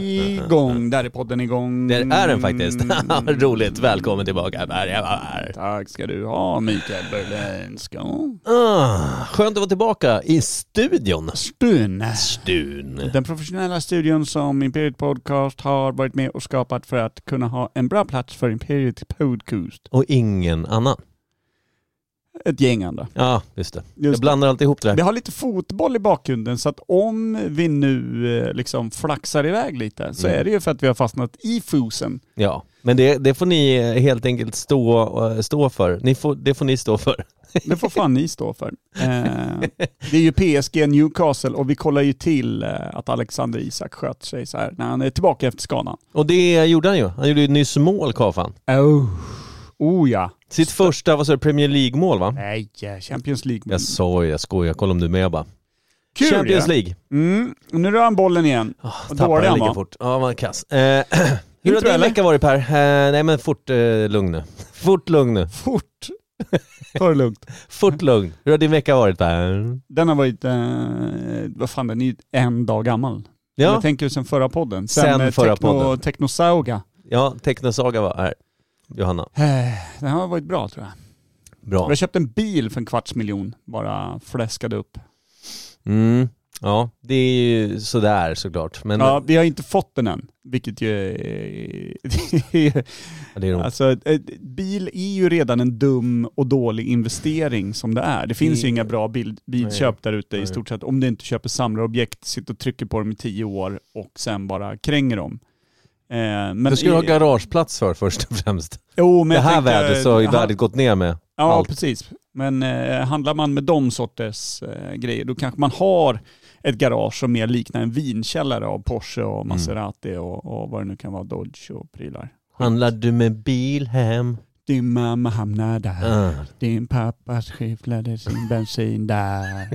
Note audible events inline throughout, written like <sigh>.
igång. Där är podden igång. Det är den faktiskt. <laughs> Roligt. Välkommen tillbaka Bergavar. Tack ska du ha Mikael Berlinska. Ah, skönt att vara tillbaka i studion. Stun. Stun. Den professionella studion som Imperiet Podcast har varit med och skapat för att kunna ha en bra plats för Imperiet Podcast. Och ingen annan. Ett gäng andra. Ja, just det. Just Jag blandar alltid ihop det Vi där. har lite fotboll i bakgrunden så att om vi nu eh, liksom flaxar iväg lite så Mm. är det ju för att vi har fastnat i fusen. Ja, men det, det får ni eh, helt enkelt stå, eh, stå för. Ni får, det får ni stå för. <laughs> Det får fan ni stå för. Det är ju PSG Newcastle och vi kollar ju till att Alexander Isak sköt sig så här när han är tillbaka efter skadan. Och det gjorde han ju. Han gjorde ju nyss mål, Kafan. Oh, oh ja. Sitt första, vad sa du, Premier League-mål va? Nej, Champions League. Jag sa ju, jag skojar. Kolla om du är med bara. Kul Champions ja. League. Mm, nu rör han bollen igen. Oh, Vad tappade han lika fort. Ja, man kass. Eh, <clears throat> hur har din vecka varit Per? Eh, nej men fort eh, lugn nu. <laughs> Fort lugn nu. Fort. <laughs> Ta det lugnt. <laughs> Fort lugn. Hur har din vecka varit Per? Den har varit, eh, vad fan den är ju en dag gammal. Ja, Jag tänker sen förra podden. Sen eh, förra techno, podden. Technosauga. ja Technosaga var här. Johanna. Eh, Den har varit bra tror jag. Bra. Jag köpte en bil för en kvarts miljon. Bara fläskade upp. Mm. Ja, det är ju sådär såklart. Men Ja, vi har inte fått den än. Vilket ju är... det är nog... alltså, bil är ju redan en dum och dålig investering som det är. Det finns ju Det- inga bra bil, bilköp där ute i stort sett. Om du inte köper samlarobjekt, sitter och trycker på dem i tio år och sen bara kränger dem. Eh, men Du ska ju ha i- garageplats för först och främst. Jo, men det här vädret så har ju Ja, värdet gått ner med Ja, allt. precis. Men eh, handlar man med de sorters eh, grejer, då kanske man har ett garage som mer liknar en vinkällare av Porsche Mm. och Maserati och, och vad det nu kan vara, Dodge och prylar. Handlar du med bil hem? Din mamma hamnade där. Ah. Din pappa skyfflade sin <laughs> bensin där.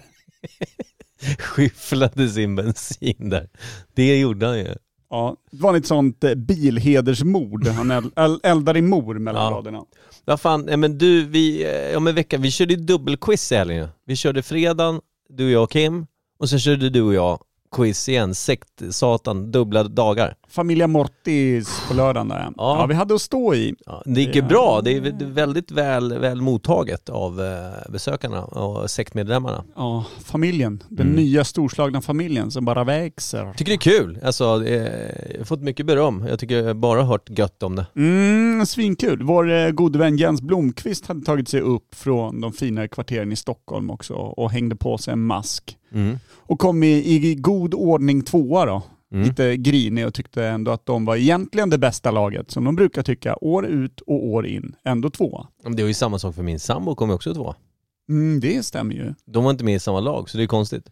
Skyfflade sin bensin där. Det gjorde han ju. Ja, ett vanligt sånt eh, bilhedersmord. Han eld, eld- eldar i mor mellan Ja. raderna. Vad fan, nej men du, vi, eh, om en vecka, vi körde ju dubbelquiz i helgen. Vi körde fredagen, du och jag och Kim, och sen körde du och jag quiz igen, sekt, satan, dubbla dagar. Familja Mortis på lördagen där. Ja. Ja. vi hade att stå i. Ja, det gick ju bra, det är vä- väldigt väl, väl mottaget av eh, besökarna och sektmedlemmarna. Ja, familjen. Den Mm. nya storslagna familjen som bara växer. Tycker det är kul, alltså jag har fått mycket beröm. Jag tycker jag bara hört gött om det. Mm, svinkul. Vår eh, gode vän Jens Blomqvist hade tagit sig upp från de finare kvarteren i Stockholm också och hängde på sig en mask. Mm. Och kom i, i god ordning tvåa då. Mm. Lite grinig och tyckte ändå att de var egentligen det bästa laget som de brukar tycka år ut och år in. Ändå tvåa. Men Det var ju samma sak för min sambo, kom också två. Mm, det stämmer ju. De var inte med i samma lag, så det är konstigt.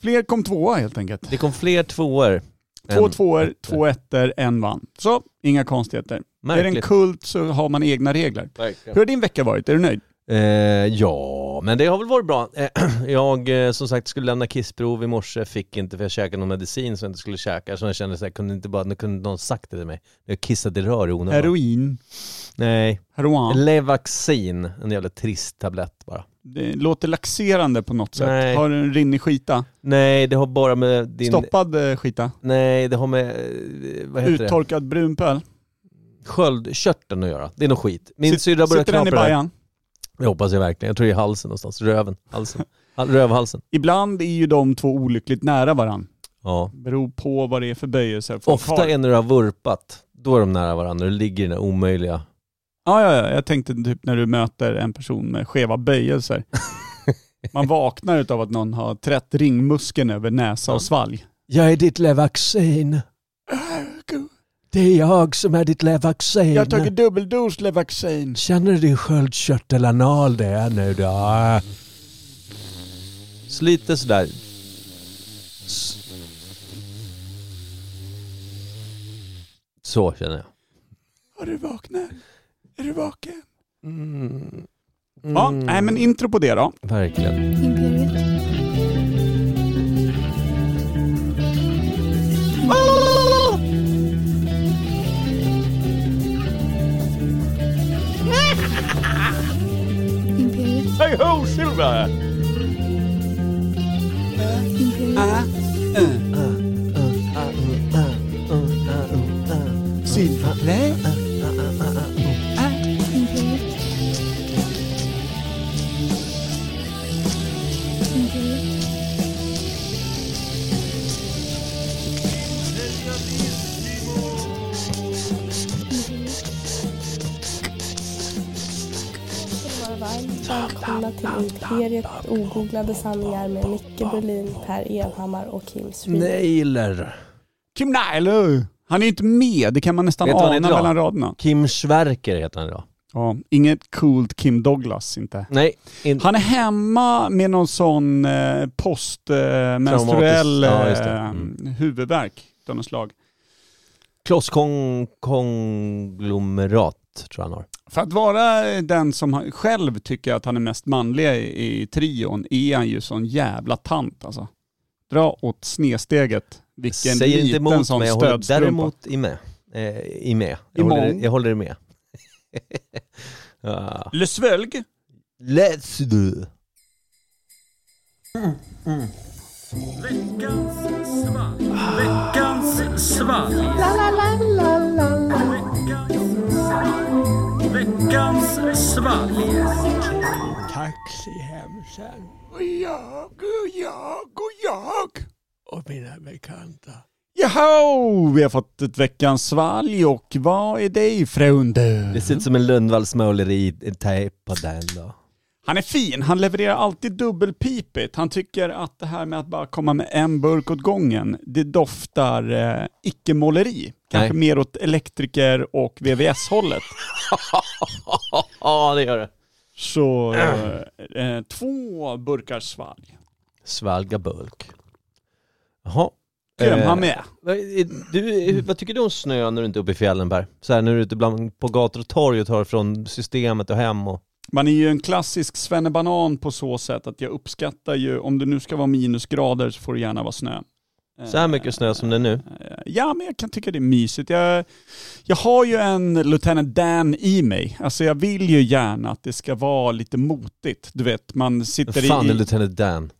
Fler kom tvåa helt enkelt. Det kom fler tvåor. Två tvåor, två ettor, en vann. Så, inga konstigheter. Är det en Märkligt. kult så har man egna regler. Hur Verkligen. har din vecka varit? Är du nöjd? Eh, ja, men det har väl varit bra. Eh, <clears throat> jag eh, som sagt skulle lämna kissprov i morse, fick inte för jag käkade någon medicin som jag inte skulle käka. Så jag kände så här, kunde inte bara, nu kunde någon sagt det till mig. Jag kissade i rör i onödan. Heroin? Nej, Heroin? Levaxin, en jävla trist tablett bara. Det låter laxerande på något sätt. Nej. Har du en rinnig skita? Nej, det har bara med din... Stoppad eh, skita? Nej, det har med, eh, vad heter det? Uttorkad brunpöl? Sköldkörteln att göra. Det är något skit. Min syrra börjar Sitter den i knapra bajan? Det hoppas jag verkligen. Jag tror det är halsen någonstans. Röven. Halsen. Hal- Rövhalsen. Ibland är ju de två olyckligt nära varandra. Ja. Beror på vad det är för böjelser folk Ofta har. är när du har vurpat, då är de nära varandra. Det ligger i den där omöjliga. Ja, ja, ja. Jag tänkte typ när du möter en person med skeva böjelser. <laughs> Man vaknar utav att någon har trätt ringmuskeln över näsa och svalg. Jag är ditt Levaxin. Det är jag som är ditt Levaxin. Jag har tagit dubbeldos Levaxin. Känner du din sköldkörtelanal det nu då? Så lite sådär. Så känner jag. Har du vaknat? Är du vaken? Mm. Ja, Mm. nej men intro på det då. Verkligen. Imperiet. ho, Silver! S'il vous plaît välkomna till Imperiet ogooglade sanningar med Micke Berlin, Per Evhammar och Kim Schreeder. Nailer. Kim Nyler. Han är inte med, det kan man nästan Vet du vad han ana mellan raderna. Kim Schwerker heter han idag. Ja, inget coolt Kim Douglas inte. Nej, in... Han är hemma med någon sån eh, postmenstruell Traumatisk- ja, just det. eh, Mm. huvudvärk av något slag. klosskonglomerat tror jag han har. För att vara den som själv tycker att han är mest manlig i, i trion är han ju sån jävla tant alltså. Dra åt snedsteget. Vilken Säger inte liten emot sån men jag håller däremot i med. Eh, I med. Jag, I håller, jag håller med. <laughs> ja. Le Svölg. Let's do. Taxihemsen. Och jag, och jag, och jag. och mina bekanta. Jaha, vi har fått ett veckans svalg och vad är det ifrån du? Det ser ut som en Lundvalls måleri-tejp på den då. Han är fin, han levererar alltid dubbelpipigt. Han tycker att det här med att bara komma med en burk åt gången, det doftar eh, icke-måleri. Kanske Nej. mer åt elektriker och VVS-hållet. <laughs> Ja det gör det. Så eh, eh, två burkar svalg. Svalga bulk. Jaha. Grym, Eh, han med. Du, vad tycker du om snö när du inte är uppe i fjällen Per? Så här när du är ute bland, på gator och torg och tar från systemet och hem och... Man är ju en klassisk svennebanan på så sätt att jag uppskattar ju, om det nu ska vara minusgrader så får det gärna vara snö. Så här mycket snö som det är nu? Eh, Ja, men jag kan tycka det är mysigt. Jag, jag har ju en Lieutenant Dan i mig. Alltså jag vill ju gärna att det ska vara lite motigt. Du vet, man sitter Vad fan i... är Lieutenant Dan?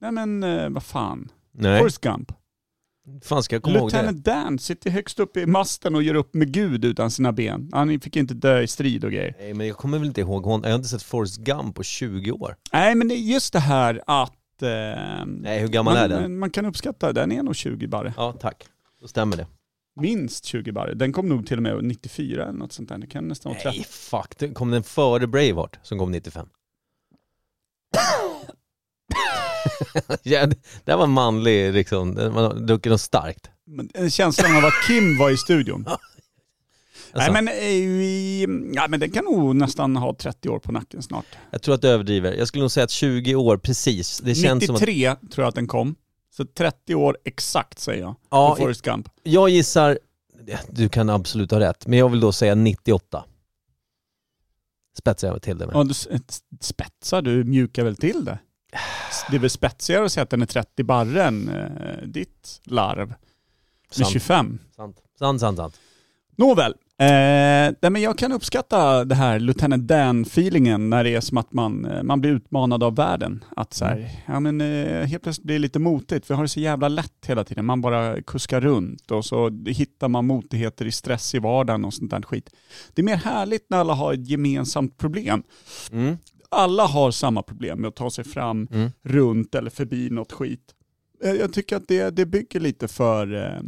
Nej men eh, vad fan. Nej, Forrest Gump. Fan ska jag komma ihåg det? Lieutenant Dan sitter högst upp i masten och gör upp med Gud utan sina ben. Han fick inte dö i strid och grejer. Nej men jag kommer väl inte ihåg hon, jag har inte sett Forrest Gump på 20 år. Nej men det är just det här att... Eh, Nej hur gammal man, är den? Man kan uppskatta, den är nog 20 barre. Ja tack, då stämmer det. Minst 20 barre. Den kom nog till och med 94 eller något sånt där. Det kan nästan vara 30. Nej fuck, kom den före Braveheart som kom 95? <coughs> <coughs> <laughs> ja, det var manlig liksom, det druckit något starkt. Men, eh, Känslan av att Kim var i studion. <laughs> Alltså, Nej men, eh, vi, ja, men den kan nog nästan ha 30 år på nacken snart. Jag tror att du överdriver. Jag skulle nog säga att 20 år precis. Det känns som att... 93 tror jag att den kom. Så 30 år exakt säger jag. Ja, på Forrest Gump. jag gissar, du kan absolut ha rätt, men jag vill då säga 98. Spetsar jag till det med. Ja, du spetsar, du mjukar väl till det? Det är väl spetsigare att säga att den är 30 barre än eh, ditt larv med Sant. 25. Sant, sant, sant. sant. Nåväl. Eh, nej, men jag kan uppskatta det här Lieutenant Dan-feelingen när det är som att man, eh, man blir utmanad av världen. Att så här, Mm. ja men eh, helt plötsligt blir det lite motigt. Vi har det så jävla lätt hela tiden. Man bara kuskar runt och så hittar man motigheter i stress i vardagen och sånt där skit. Det är mer härligt när alla har ett gemensamt problem. Mm. Alla har samma problem med att ta sig fram Mm. runt eller förbi något skit. Eh, Jag tycker att det, det bygger lite för eh,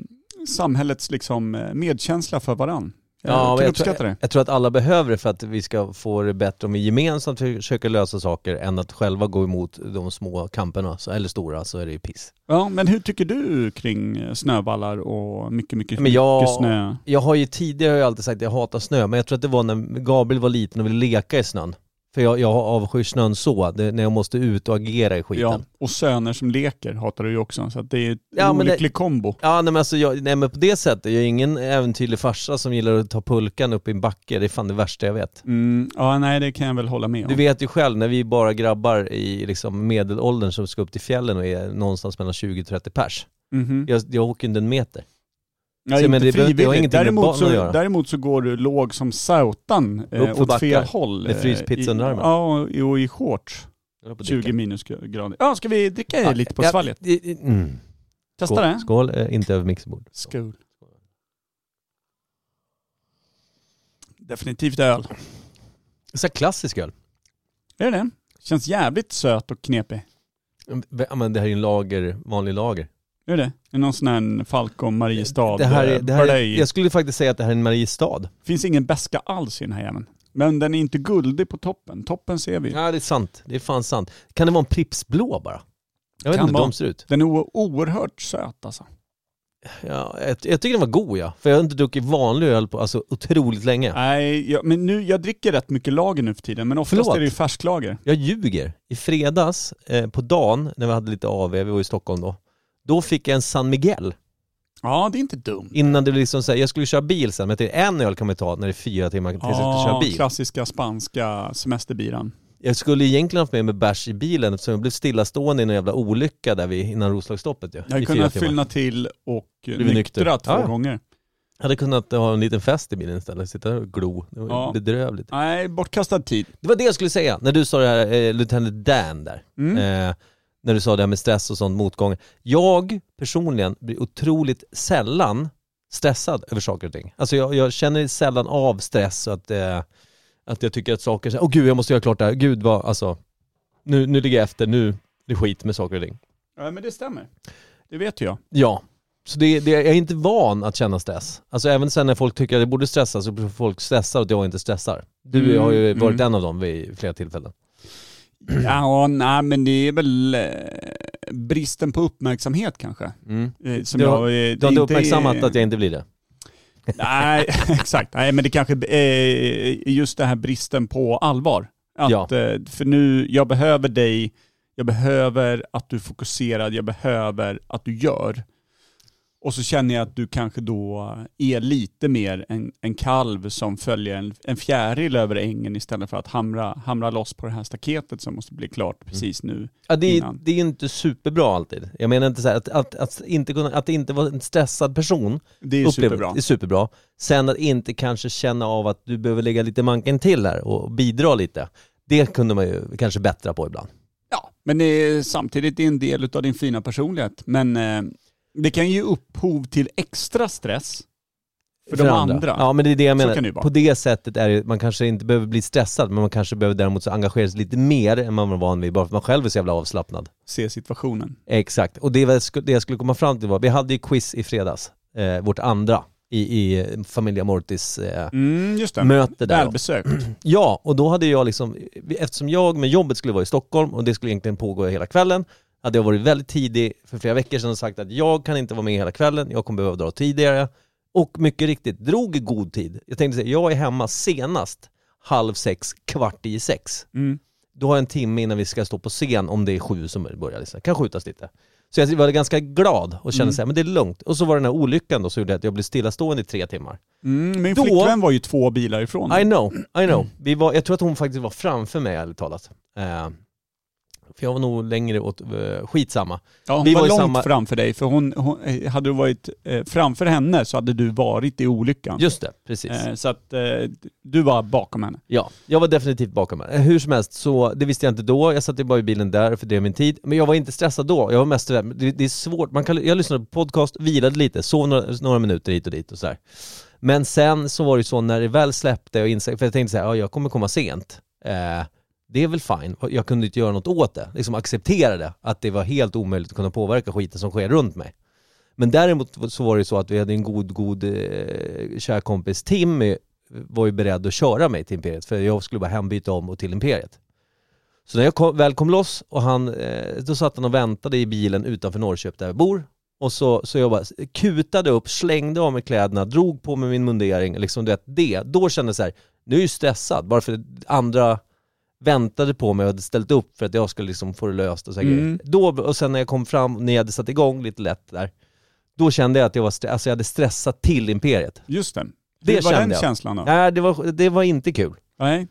samhällets liksom, eh, medkänsla för varann. Jag Ja, jag, tror, det. jag tror att alla behöver det för att vi ska få det bättre om vi gemensamt försöker lösa saker än att själva gå emot de små kamperna, så- eller stora, så är det ju piss. Ja, men hur tycker du kring eh, snövallar och mycket, mycket, Men jag- mycket snö? Jag har ju tidigare har jag alltid sagt att jag hatar snö, men jag tror att det var när Gabriel var liten och ville leka i snön. För jag, jag avskyr snön så, det, när jag måste ut och agera i skiten. Ja, och söner som leker hatar du ju också. Så det är ett Ja, men det- olycklig kombo. Ja nej men alltså jag, nej men på det sättet, jag är ingen äventyrlig farsa som gillar att ta pulkan upp i en backe, det är fan det värsta jag vet. Mm, ja, nej det kan jag väl hålla med om. Du vet ju själv när vi bara grabbar i liksom medelåldern som ska upp till fjällen och är någonstans mellan 20-30 pers. Mhm. Jag, jag åker inte en meter. Ja, Så, men det det har frivilligt. ingenting med däremot, barn så, att göra. däremot så går du låg som sautan eh, åt fel backar, håll. med eh, fryspizza i- under armen. Ja, och, i shorts. Jag höll på att 20 dricka. minusgrader. Ja, ska vi dricka Ja, lite på ja, svalget? Mm. Testa Skål, det? skål eh, inte över mixerbord. Skål. Definitivt öl. Så klassisk öl. Är det det? Känns jävligt söt och knepig. Ja, men det här är ju en lager, vanlig lager. Är det? Är det någon sån här Falcon Mariestad? Det här är, det här är, jag skulle faktiskt säga att det här är en Mariestad. finns ingen beska alls i den här jäveln. Men den är inte guldig på toppen. Toppen ser vi. Ja det är sant, det är fan sant. Kan det vara en Pripps blå bara? Jag vet Kan inte hur vara. de ser ut. Den är o- oerhört söt alltså. Ja, jag, jag tycker den var god ja, för jag har inte druckit vanlig öl på alltså, otroligt länge. Nej, jag, men nu, jag dricker rätt mycket lager nu för tiden, men oftast Förlåt. är det ju färsklager. Jag ljuger. I fredags, eh, på dagen, när vi hade lite AV, vi var i Stockholm då, då fick jag en San Miguel. Ja, det är inte dumt. Innan det liksom här, jag skulle köra bil sen, men en öl kan man ta när det är fyra timmar tills jag ska köra bil. klassiska spanska semesterbiran. Jag skulle egentligen haft med mig bärs i bilen eftersom jag blev stillastående i en jävla olycka där vi, innan Roslagsstoppet ju. Jag hade kunnat fylla till och nyktra nykter. två Ja. gånger. Jag hade kunnat ha en liten fest i bilen istället, sitta och glo. Det var Ja. bedrövligt. Nej, bortkastad tid. Det var det jag skulle säga, när du sa det här, eh, Lieutenant Dan där. Mm. Eh, när du sa det här med stress och sånt, motgångar. Jag personligen blir otroligt sällan stressad över saker och ting. Alltså jag, jag känner sällan av stress att, eh, att jag tycker att saker, åh gud jag måste göra klart det här, gud vad, alltså, nu, nu ligger jag efter, nu är det skit med saker och ting. Ja, men det stämmer. Det vet jag. Ja, så det, det, jag är inte van att känna stress. Alltså även sen när folk tycker att jag borde stressa så blir folk stressade och jag inte stressar. Du Mm, har ju varit mm. en av dem vid flera tillfällen. <clears throat> Ja, nej men det är väl eh, bristen på uppmärksamhet kanske. Mm. Eh, som Du har- jag, eh, Du har inte uppmärksammat är- att jag inte blir det? Nej, <laughs> exakt. Nej, men det kanske är just det här bristen på allvar. Att, Ja. För nu, jag behöver dig, jag behöver att du är fokuserad, jag behöver att du gör. Och så känner jag att du kanske då är lite mer en, en kalv som följer en, en fjäril över ängen istället för att hamra, hamra loss på det här staketet som måste bli klart precis nu. Ja, det, är, det är inte superbra alltid. Jag menar inte så här, att, att, att, inte kunna, att inte vara en stressad person, Det är superbra. det är superbra. Sen att inte kanske känna av att du behöver lägga lite manken till här och bidra lite. Det kunde man ju kanske bättra på ibland. Ja, men det är samtidigt en del av din fina personlighet. Men eh, det kan ge upphov till extra stress för, de andra. Ja men det är det jag Så menar. det ju. På det sättet är det, man kanske inte behöver bli stressad, men man kanske behöver däremot så engagera sig lite mer än man var van vid, bara för att man själv är så jävla avslappnad. Se situationen. Exakt, och det, var, det jag skulle komma fram till var, vi hade ju quiz i fredags, eh, vårt andra, i, i Familia Mortis eh, Mm, just det. möte där. Välbesökt. <clears throat> Ja, och då hade jag liksom, eftersom jag med jobbet skulle vara i Stockholm och det skulle egentligen pågå hela kvällen, hade jag varit väldigt tidig för flera veckor sedan och sagt att jag kan inte vara med hela kvällen, jag kommer behöva dra tidigare. Och mycket riktigt, drog i god tid. Jag tänkte säga, jag är hemma senast halv sex, kvart i sex. Mm. Då har jag en timme innan vi ska stå på scen om det är sju som börjar. Liksom. Kan skjutas lite. Så jag var ganska glad och kände Mm. så här, men det är lugnt. Och så var den här olyckan då som gjorde att jag blev stillastående i tre timmar. Mm, min Då- flickvän var ju två bilar ifrån. I know, I know. Vi var, jag tror att hon faktiskt var framför mig ärligt talat. Eh, för jag var nog längre åt, eh, skitsamma. Ja, hon Vi var, var långt samma- framför dig, för hon, hon, eh, hade du varit eh, framför henne så hade du varit i olyckan. Just det, precis. Eh, så att eh, du var bakom henne. Ja, jag var definitivt bakom henne. Hur som helst, så det visste jag inte då. Jag satt ju bara i bilen där för det är min tid. Men jag var inte stressad då. Jag var mest det, det är svårt. Man kan, jag lyssnade på podcast, vilade lite, sov några, några minuter hit och dit och så här. Men sen så var det ju så när det väl släppte och insåg, för jag tänkte så här, ja jag kommer komma sent. Eh, det är väl fine. Jag kunde inte göra något åt det. Liksom acceptera det. Att det var helt omöjligt att kunna påverka skiten som sker runt mig. Men däremot så var det ju så att vi hade en god, god eh, kär kompis, Timmy eh, var ju beredd att köra mig till Imperiet för jag skulle bara hembyta om och till Imperiet. Så när jag kom, väl kom loss och han, eh, då satt han och väntade i bilen utanför Norrköping där jag bor. Och så, så jag bara kutade upp, slängde av mig kläderna, drog på mig min mundering, liksom du vet det. Då kände jag så här, nu är jag ju stressad bara för att andra väntade på mig och hade ställt upp för att jag skulle liksom få det löst och så Mm. Då, och sen när jag kom fram, när jag hade satt igång lite lätt där, då kände jag att jag var alltså jag hade stressat till Imperiet. Just det. Det Hur var den jag. känslan då? Nej, det var, det var inte kul. Nej.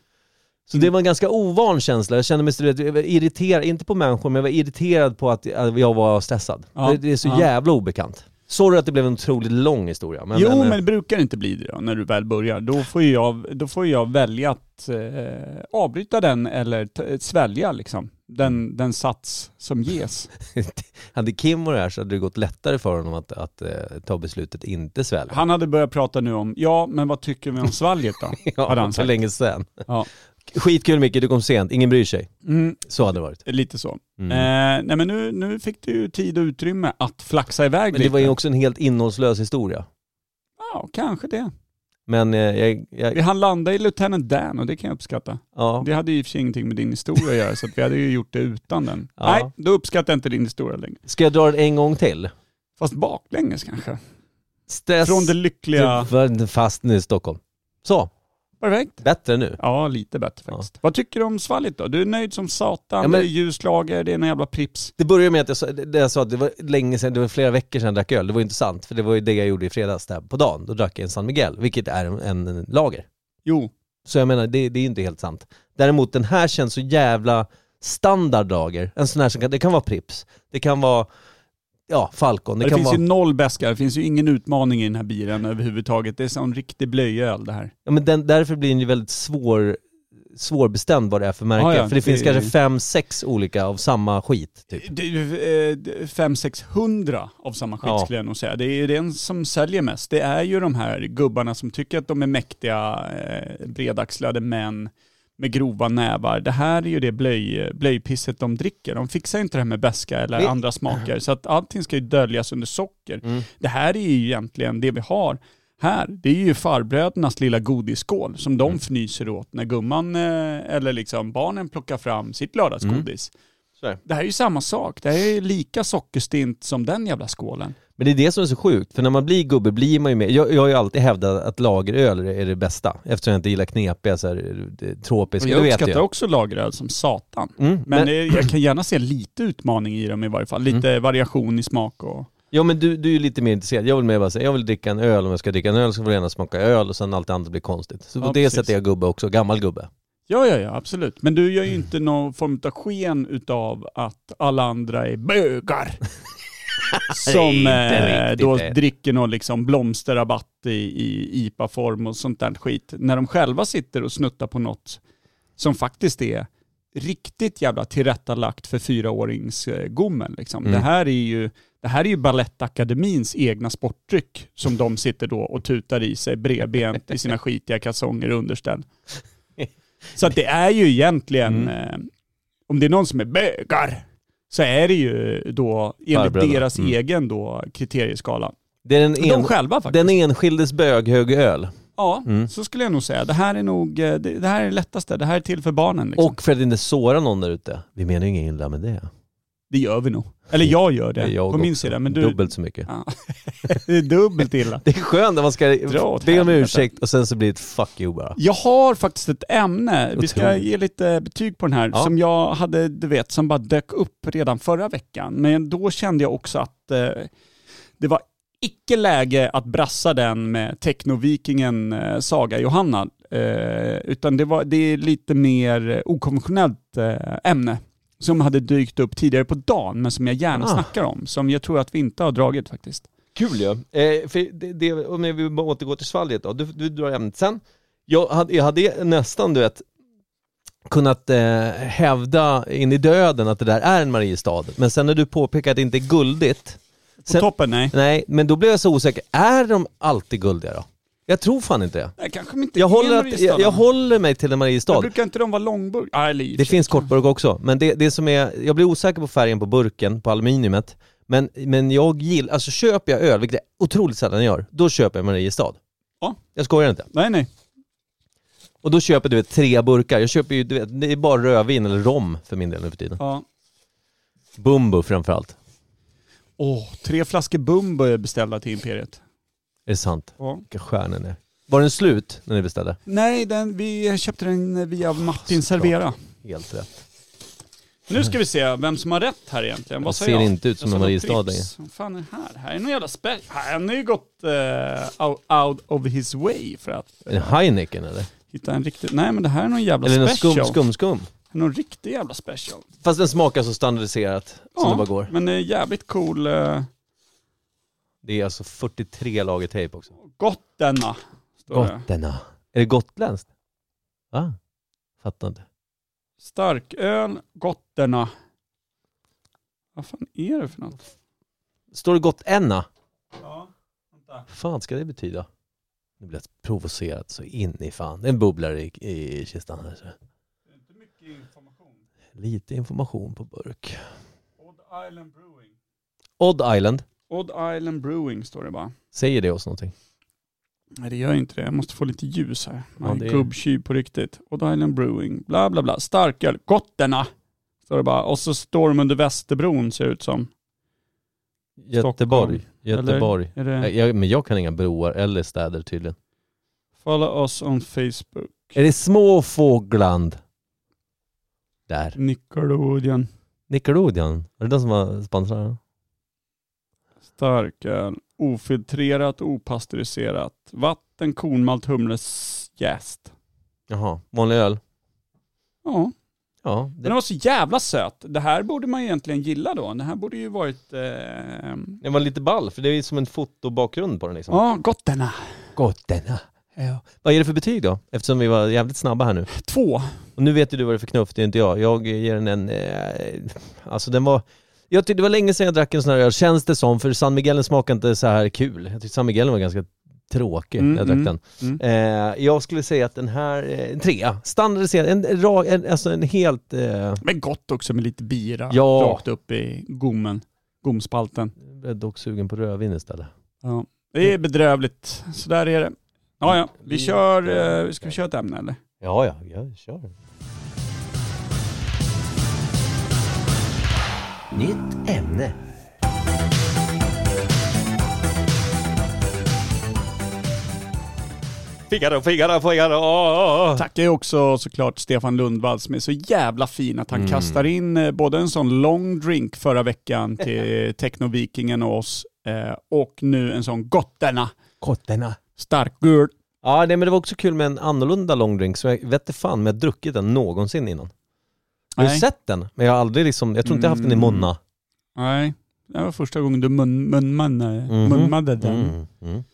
Så det var en ganska ovan känsla. Jag kände mig jag var irriterad, inte på människor, men jag var irriterad på att jag var stressad. Ja, Det, det är så ja. jävla obekant. Sorry att det blev en otroligt lång historia. Men, jo, men, men, eh, det brukar inte bli det då, när du väl börjar. Då får jag, då får jag välja att eh, avbryta den eller t- svälja liksom. Den, den sats som ges. <laughs> hade Kim varit här så hade det gått lättare för honom att, att eh, ta beslutet inte svälja. Han hade börjat prata nu om, ja men vad tycker vi om svalget då? <laughs> hade ja, för länge sedan. Ja. Skitkul Micke, du kom sent. Ingen bryr sig. Mm, Så hade det varit. lite så. Mm. Eh, nej men nu, nu fick du ju tid och utrymme att flaxa iväg Men det lite. var ju också en helt innehållslös historia. Ja, kanske det. Men eh, jag, jag, Vi hann landa i Lieutenant Dan och det kan jag uppskatta. ja. Det hade ju i och för sig ingenting med din historia att göra så att vi hade ju gjort det utan den. Ja. Nej, då uppskattar jag inte din historia längre. Ska jag dra den en gång till? Fast baklänges kanske. Stress. Från det lyckliga... Du var fast nu i Stockholm. Så, Perfekt. bättre nu. Ja, lite bättre faktiskt. Vad tycker du om svalget då? Du är nöjd som satan, Ja, men- det är ljuslager, det är en jävla prips. Det började med att jag sa, det jag sa att det var länge sedan, det var flera veckor sedan jag drack öl. Det var ju inte sant, för det var ju det jag gjorde i fredags där på dagen. Då drack jag en San Miguel, vilket är en, en lager. Jo, Så jag menar, det, det är inte helt sant. Däremot den här känns så jävla standardlager. En sån här som kan, det kan vara Prips, det kan vara, ja, Falcon, det, det, finns vara... ju noll beska, det finns ju ingen utmaning i den här bilen överhuvudtaget. Det är sån riktig blöjöl det här. Ja, men den, därför blir den ju väldigt svår, svårbestämd vad det är för märke. Ja, ja, för det, finns det- kanske fem, sex olika av samma skit. Typ. Det är ju 500-600 av samma skit Ja. skulle jag nog säga. Det är den som säljer mest. Det är ju de här gubbarna som tycker att de är mäktiga, eh, bredaxlade män med grova nävar. Det här är ju det blöj, blöjpisset de dricker. De fixar inte det här med beska eller Det- andra smaker. Så att allting ska ju döljas under socker. Mm. Det här är ju egentligen det vi har här. Det är ju farbrödernas lilla godisskål som de Mm. fnyser åt när gumman eh, eller liksom barnen plockar fram sitt lördagsgodis. Så det. Här är ju samma sak. Det här är ju lika sockerstint som den jävla skålen. Men det är det som är så sjukt, för när man blir gubbe blir man ju mer, jag, jag har ju alltid hävdat att lageröl är det bästa, eftersom jag inte gillar knepiga så här, det, tropiska, jag uppskattar jag. också lageröl som satan. Mm, Men, men, eh, jag kan gärna se lite utmaning i dem i varje fall. Lite Mm. variation i smak och... ja men du, du är ju lite mer intresserad, jag vill mer bara säga, jag vill dricka en öl, om jag ska dricka en öl så vill jag gärna smaka öl och sen allt andra blir konstigt. Så på Ja, det precis. sättet är jag gubbe också, gammal gubbe. Ja, ja, ja, absolut. Men du gör ju inte någon form av sken utav att alla andra är bögar. <laughs> som eh, då det. dricker någon liksom blomsterrabatt i, i IPA-form och sånt där skit. När de själva sitter och snuttar på något som faktiskt är riktigt jävla tillrättalagt för fyraåringsgommen. Liksom. Mm. Det här är ju det här är ju Balettakademins egna sportdryck som de sitter då och tutar i sig bredbent i sina <laughs> skitiga kalsonger och underställ. Så att det är ju egentligen, Mm. eh, om det är någon som är bögar, så är det ju då enligt Farbröderna. deras Mm. egen då kriterieskala. Det är den, De en, själva faktiskt. den enskildes böghögöl. Ja, Mm. så skulle jag nog säga. Det här är nog, eh, det, det här är det lättaste. Det här är till för barnen liksom. Och för att inte såra någon där ute. Vi menar ju inget illa med det. Det gör vi nog. Eller jag gör det, jag på min också. sida. Men du, Dubbelt så mycket. Ja. <laughs> det är dubbelt illa. Det är skönt när man ska be om ursäkt och sen så blir det ett fuck you bara. Jag har faktiskt ett ämne, vi ska ge lite betyg på den här, Ja. som jag hade, du vet, som bara dök upp redan förra veckan. Men då kände jag också att eh, det var icke läge att brassa den med technovikingen eh, Saga Johanna. Eh, utan det, var, det är lite mer okonventionellt eh, ämne som hade dykt upp tidigare på dagen, men som jag gärna Ah. snackar om. Som jag tror att vi inte har dragit faktiskt. Kul ju. Eh, för det, det, om vi bara återgår till svalget då, du, du drar ämnet sen. Jag hade, jag hade nästan, du vet, kunnat eh, hävda in i döden att det där är en Mariestad. Men sen när du påpekar att det inte är guldigt, På Sen- toppen, nej. nej, men då blir jag så osäker. Är de alltid guldiga då? Jag tror fan inte det. nej kanske inte Jag håller, att, jag, jag håller mig till en Mariestad. brukar inte de vara långburk? Ah, Det finns kortburk också, men det, det som är, jag blir osäker på färgen på burken, på aluminiumet. Men, men jag gillar, alltså köper jag öl, vilket jag otroligt sällan gör, då köper jag Mariestad. Ja. Jag skojar inte. Nej, nej. Och då köper du vet, tre burkar, jag köper ju, du vet, det är bara rödvin eller rom för min del nu för tiden. Ja. Bumbo framförallt. Åh, tre flaskor Bumbo är beställda till Imperiet. Är det sant? Ja. Vilka stjärnor ni är. Var den slut när ni beställde? Nej, den, vi köpte den via Martin. Servera. Helt rätt. Nu ska vi se vem som har rätt här egentligen. Vad Det sa ser jag? inte ut som Jag en Mariestad längre. Vad fan är det här? Här är någon jävla spel. Han har ju gått eh, out, out of his way för att Är det Heineken eller? hitta en riktig... Nej men det här är någon jävla Eller någon special. skum, skum, skum? Någon riktig jävla special. Fast den smakar så standardiserat som det bara går. men det är jävligt cool. eh, Det är alltså 43 lager tejp också. Gott denna. Står det. Gotterna. Är det gotländskt? Va? Fattar inte. Starköl, Gotterna. Vad fan är det för något? Står det gotenna? Ja, vänta. Fan ska det betyda? Nu blir jag provocerad så in i fan. Det är en bubblare i, i kistan här. Så. Det är inte mycket information. Lite information på burk. Odd Island Brewing. Odd Island. Odd Island Brewing står det bara. Säger det oss någonting? Nej det gör inte det. Jag måste få lite ljus här. Ja, Ja, det är- Gubbtjuv på riktigt. Odd Island Brewing. Bla bla bla. Starköl. Gotterna. Står det bara. Och så står de under Västerbron ser det ut som. Göteborg. Göteborg. Är det... Jag, jag, men jag kan inga broar eller städer tydligen. Follow us on Facebook. Är det små fågland? Där. Nickelodeon. Nickelodeon. Är det de som var sponsrade? Starköl. Ofiltrerat, opastöriserat. Vatten, kornmalt, humles, jäst. Jaha, vanlig öl? Ja, Ja. Det, den var så jävla söt. Det här borde man egentligen gilla då. Det här borde ju varit... Eh... det var lite ball, för det är som en fotobakgrund på den liksom. Ja, Gotterna. Gotterna. Ja. Vad är det för betyg då? Eftersom vi var jävligt snabba här nu. Två. Och nu vet ju du vad det är för knuff, det är inte jag. Jag ger den en... Eh, alltså den var... Jag tyckte det var länge sedan jag drack en sån här öl, känns det som, för San Miguelen smakade inte så här kul. Jag tyckte San Miguelen var ganska tråkig Mm, när jag drack mm, den. mm. Eh, jag skulle säga att den här, eh, en trea, standardiserad, en, ra, en, alltså en helt... Eh, Men gott också med lite bira. Ja. Rakt upp i gommen. Gomspalten. jag är dock sugen på rödvin istället. Ja. Det är bedrövligt. Så där är det. Ja, ja. Vi kör... Eh, ska vi köra ett ämne eller? Ja, ja, jag kör. Nytt ämne. Figaro, Figaro, Figaro! Tackar ju också såklart Stefan Lundvall som är så jävla fin att han Mm. kastar in eh, både en sån lång drink förra veckan <laughs> till Technovikingen och oss eh, och nu en sån Gotterna Kotterna. starköl. Ja, nej, men det var också kul med en annorlunda långdrink, så jag vet inte fan om jag druckit den någonsin innan. Jag har Nej. sett den, men jag har aldrig liksom, jag tror inte jag har haft den i Mm. munna. Nej, det var första gången du mun, munmannade Mhm. munmade den. Mm. Mm.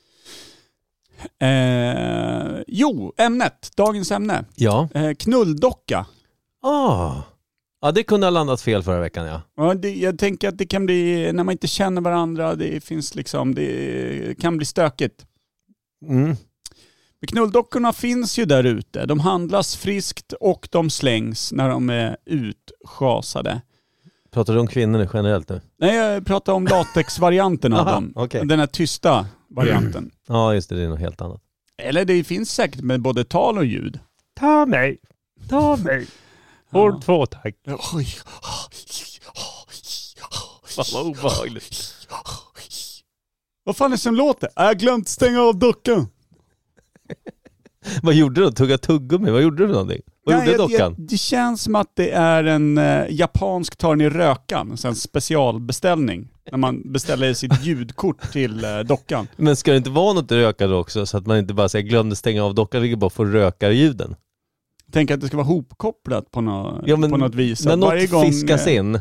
Eh, jo, ämnet. Dagens ämne. Ja. Eh, knulldocka. Ah. Ja, det kunde ha landat fel förra veckan ja. Ja, det, jag tänker att det kan bli, när man inte känner varandra, det finns liksom, det kan bli stökigt. Mm. Men knulldockorna finns ju där ute. De handlas friskt och de slängs när de är utschasade. Pratar du om kvinnor generellt nu? Nej, jag pratar om latexvarianten av Aha, dem. okej. Den här tysta varianten. <clears throat> Ja, just det, det är något helt annat. Eller det finns säkert med både tal och ljud. Ta mig. Ta mig. <laughs> Håll två tack. Oj. Fan vad obehagligt. Vad fan är det som låter? Jag har glömt stänga av dockan. <laughs> Vad gjorde du? Tugga tuggummi? Vad gjorde du för någonting? Vad Nej, gjorde jag- dockan? jag- det känns som att det är en eh, japansk tar i rökan, en specialbeställning. När man beställer sitt <laughs> ljudkort till eh, dockan. Men ska det inte vara något rökande också så att man inte bara säger glömde stänga av dockan, vilket bara får rökarljuden? Tänk att det ska vara hopkopplat på, nå, Ja, men på något vis. När något gång, fiskas eh, in,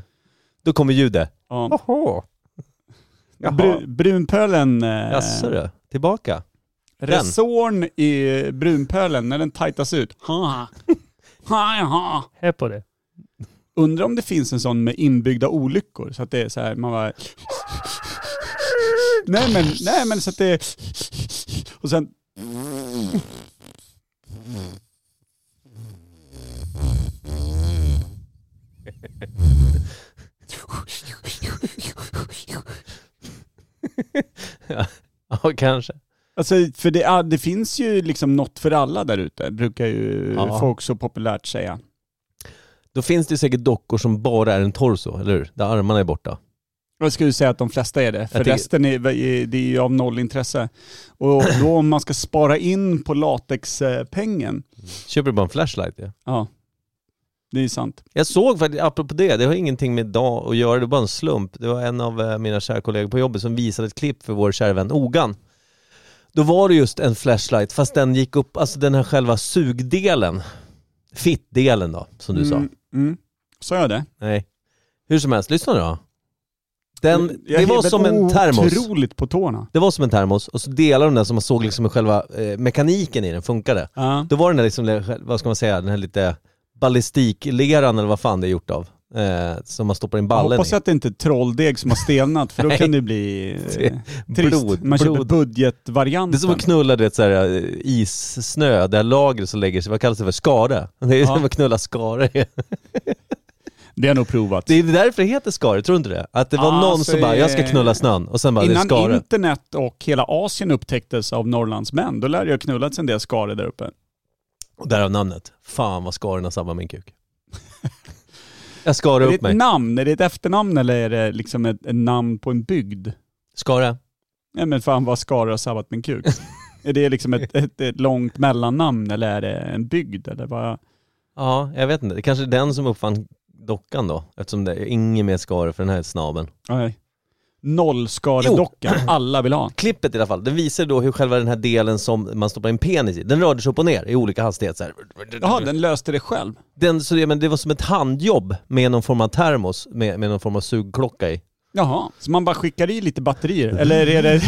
då kommer ljudet. Ja, Jaha. bru, brunpölen, eh, Jaså du, tillbaka? Resorn i brunpölen, när den tajtas ut. Ha, ha, ha. Här på det. Undrar om det finns en sån med inbyggda olyckor, så att det är så här, man bara... Nej men, nej men så att det är... Och sen... <laughs> Ja, kanske. Alltså för det, ja, det finns ju liksom något för alla där ute, brukar ju Ja. folk så populärt säga. Då finns det säkert dockor som bara är en torso, eller hur? Där armarna är borta. Jag skulle säga att de flesta är det, för tycker- resten är, det är ju av noll intresse. Och då om man ska spara in på latexpengen, Köper du bara en flashlight? Ja. ja, det är sant. Jag såg faktiskt, apropå det, det har ingenting med idag att göra, det var bara en slump. Det var en av eh, mina kära kollegor på jobbet som visade ett klipp för vår kära vän Ogan. Då var det just en flashlight, fast den gick upp, alltså den här själva sugdelen. Fittdelen då, som du sa. Mm, mm. Sa jag det? Nej. Hur som helst, lyssna nu då. Den, Jag det var som en termos. Otroligt på tårna. Det var som en termos och så delade de den så man såg liksom hur själva eh, mekaniken i den funkade. Ja. Då var den där liksom, vad ska man säga, den här lite ballistikleran eller vad fan det är gjort av. Eh, som man stoppar in Jag ballen hoppas i. att det inte är trolldeg som har stelnat för då <laughs> kan det bli <laughs> eh, trist. blod, Man köper blod. budgetvarianten. Det är som att knulla du vet, så här, eh, issnö, det här lagret som lägger sig, vad kallas det för? Skare? <laughs> Det är Ja. som att knulla skare. Det har jag nog provat. Det är därför det heter skare, tror du inte det? Att det var Ja, någon som bara, jag ska knulla snön och sen bara, det är Innan skare. internet och hela Asien upptäcktes av Norrlandsmän, då lärde jag knullats en del skare där uppe. Och därav namnet. Fan vad skaren har sabbat min kuk. Jag skar Är det upp ett mig. namn? Är det ett efternamn eller är det liksom ett, ett namn på en bygd? Skare? Nej men fan vad skare har sabbat min kuk. <laughs> är det liksom ett, ett, ett långt mellannamn eller är det en bygd? Eller vad? Ja, jag vet inte. Det kanske är den som uppfann dockan då. Eftersom det är ingen mer skare för den här snabeln. Nej. Nollskaredockan, alla vill ha. Klippet i alla fall, den visar då hur själva den här delen som man stoppar in penis i, den rörde sig upp och ner i olika hastigheter. Jaha, den löste det själv? Den, så det, men det var som ett handjobb med någon form av termos med, med någon form av sugklocka i. Jaha, så man bara skickar i lite batterier? Eller är det...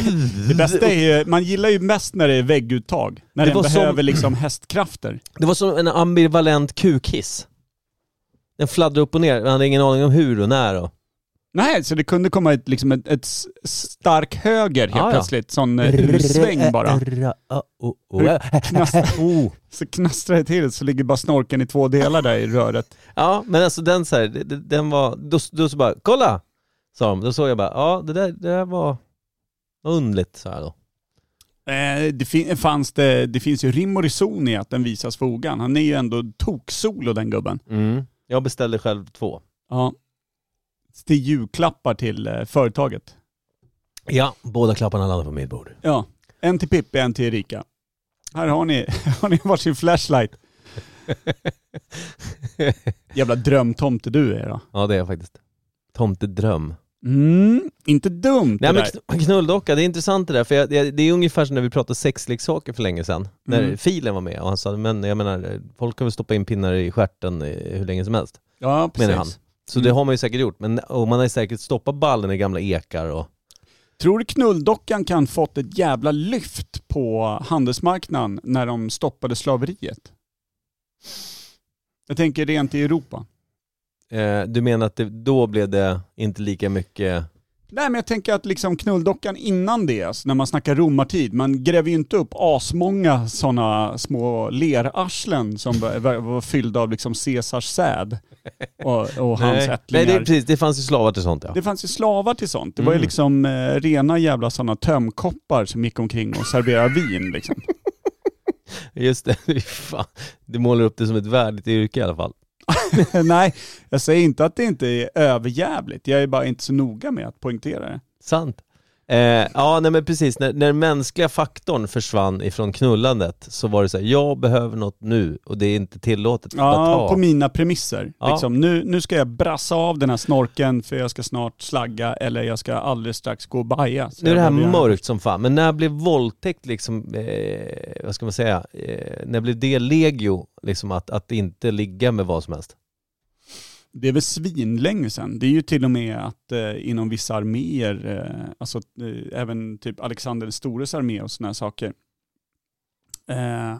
Det bästa är ju, man gillar ju mest när det är vägguttag. När Det den var som- behöver liksom hästkrafter. Det var som en ambivalent kukhiss. Den fladdrade upp och ner, man hade ingen aning om hur och när och... Nej, så det kunde komma ett, liksom ett, ett stark höger helt Ja, ja. plötsligt. Sån eh, ursväng bara. Knast-. <laughs> Så knastrar det till så ligger bara snorken i två delar där i röret. <laughs> Ja, men alltså den så här, det- det- den var, då, då så bara, kolla! Sa de, då såg jag bara, ja det där, det där var, var underligt så här då. Eh, det, fin- fanns det, det finns ju rim och reson i att den visas för Ogan. Han är ju ändå toksolo den gubben. Jag beställde själv två. Ja. Är julklappar till eh, företaget. Ja, båda klapparna landade på mitt bord. Ja. En till Pippi, en till Erika. Här har ni, <laughs> har ni varsin flashlight. <laughs> Jävla drömtomte du är då. Ja det är jag faktiskt. Tomtedröm. Mm, inte dumt Nej det men där. kn- knulldocka, det är intressant det där, för jag, det, det är ungefär som när vi pratade sexleksaker för länge sedan. När Mm. filen var med och han sa, men jag menar, folk kan väl stoppa in pinnar i stjärten hur länge som helst, Ja, menar han. Så Mm. det har man ju säkert gjort, men och man har ju säkert stoppat ballen i gamla ekar och... Tror du knulldockan kan fått ett jävla lyft på handelsmarknaden när de stoppade slaveriet? Jag tänker rent i Europa. Eh, du menar att det, då blev det inte lika mycket... Nej men jag tänker att liksom knulldockan innan det, alltså när man snackar romartid, man gräver ju inte upp asmånga sådana små lerarslen som var, fyllda av liksom Caesars säd och, och <laughs> hans ättlingar. Nej det, är precis, det fanns ju slavar till sånt ja. Det fanns ju slavar till sånt. Det var ju Mm. liksom eh, rena jävla sådana tömkoppar som gick omkring och serverade vin liksom. <laughs> Just det, <laughs> fan. du målar upp det som ett värdigt yrke i alla fall. <laughs> Nej, jag säger inte att det inte är överjävligt. Jag är bara inte så noga med att poängtera det. Sant. Eh, ja, nej men precis. När, när den mänskliga faktorn försvann ifrån knullandet så var det så här, jag behöver något nu och det är inte tillåtet att Ja, ta. på mina premisser. Ja. Liksom, nu, nu ska jag brassa av den här snorken för jag ska snart slagga eller jag ska alldeles strax gå och baja. Så Nu är det här mörkt som fan, men när blev våldtäkt liksom, eh, vad ska man säga, eh, när blev det legio, liksom att, att inte ligga med vad som helst? Det är väl svinlänge sedan. Det är ju till och med att eh, inom vissa arméer, eh, alltså eh, även typ Alexander den stores armé och sådana saker. Eh,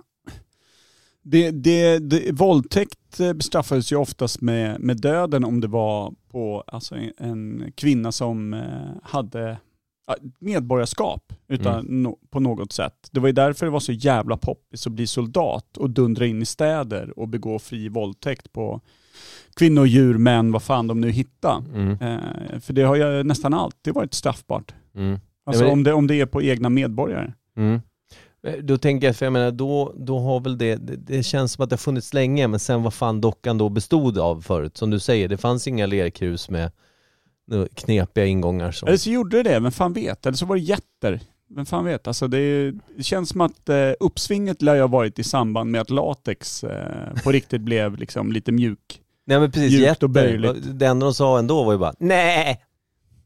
det, det, det, våldtäkt eh, bestraffades ju oftast med, med döden om det var på alltså, en, en kvinna som eh, hade medborgarskap utan no, på något sätt. Det var ju därför det var så jävla poppis att bli soldat och dundra in i städer och begå fri våldtäkt på kvinnor, djur, män, vad fan de nu hittar. Mm. Eh, för det har ju nästan alltid varit straffbart. Mm. Alltså men- om, det, om det är på egna medborgare. Mm. Eh, Då tänker jag, för jag menar då, då har väl det, det, det känns som att det har funnits länge, men sen vad fan dockan då bestod av förut. Som du säger, det fanns inga lerkrus med knepiga ingångar som... Eller så gjorde det vem fan vet? Eller så var det jätter. Vem fan vet? Alltså det, det känns som att eh, uppsvinget lär ju ha varit i samband med att latex eh, på riktigt <laughs> blev liksom lite mjuk. Nej men precis, jätter. och böjligt. Det enda de sa ändå var ju bara nej.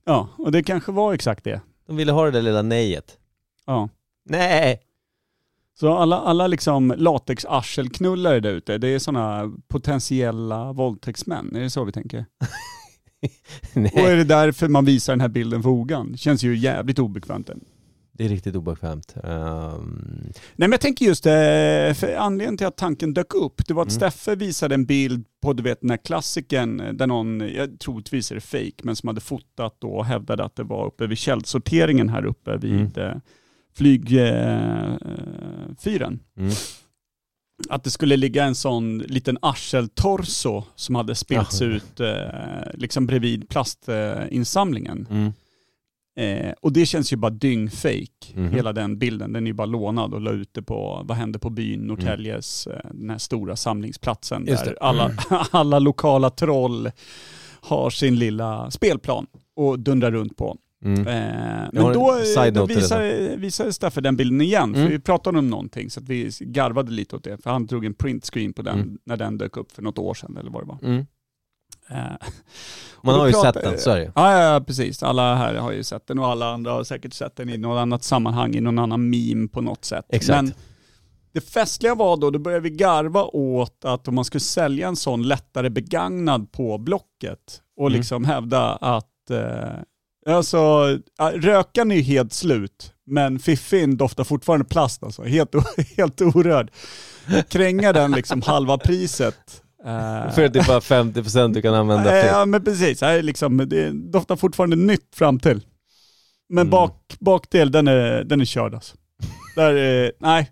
Ja, och det kanske var exakt det. De ville ha det där lilla nejet. Ja. Nej. Så alla, alla liksom latex-arselknullare där ute, det är sådana potentiella våldtäktsmän. Är det så vi tänker? <laughs> Och är Nej, det därför man visar den här bilden för Ogan? Känns ju jävligt obekvämt. Det är riktigt obekvämt. Ehm, Nej men jag tänker just eh, för anledningen till att tanken dök upp, det var att Mm. Steffe visade en bild på du vet den här klassikern eh, där någon, jag troligtvis är det fake, men som hade fotat då och hävdade att det var uppe vid källsorteringen här uppe vid eh, flygfyren. Eh, fyren. mm. att det skulle ligga en sån liten arseltorso som hade spelts ut eh, liksom bredvid plastinsamlingen. Mm. Eh, och det känns ju bara dyngfake, Mhm. hela den bilden. Den är ju bara lånad och la ut det på, vad hände på byn, Norrtäljes, eh, den här stora samlingsplatsen Just där alla, <laughs> alla lokala troll har sin lilla spelplan och dundrar runt på. Mm. Eh, men en då, då visade, visade Steffe den bilden igen, för Mm. vi pratade om någonting så vi garvade lite åt det. För han drog en printscreen på den Mm. när den dök upp för något år sedan eller vad det var. Man har ju pratar- sett den, så är det. Ja, ja, precis. Alla här har ju sett den och alla andra har säkert sett den i något annat sammanhang, i någon annan meme på något sätt. Exakt. Men det festliga var då, då började vi garva åt att om man skulle sälja en sån lättare begagnad på Blocket och Mm. liksom hävda att eh, alltså, rökan är ju helt slut, men fiffin doftar fortfarande plast alltså. Helt, <laughs> helt orörd. Kränga den liksom halva priset. Eh, För att det är bara 50% du kan använda Nej, fritt. Ja men precis, det, är liksom, det doftar fortfarande nytt fram till. Men Mm. bak, bakdel, den är, den är körd alltså. Där, är- nej.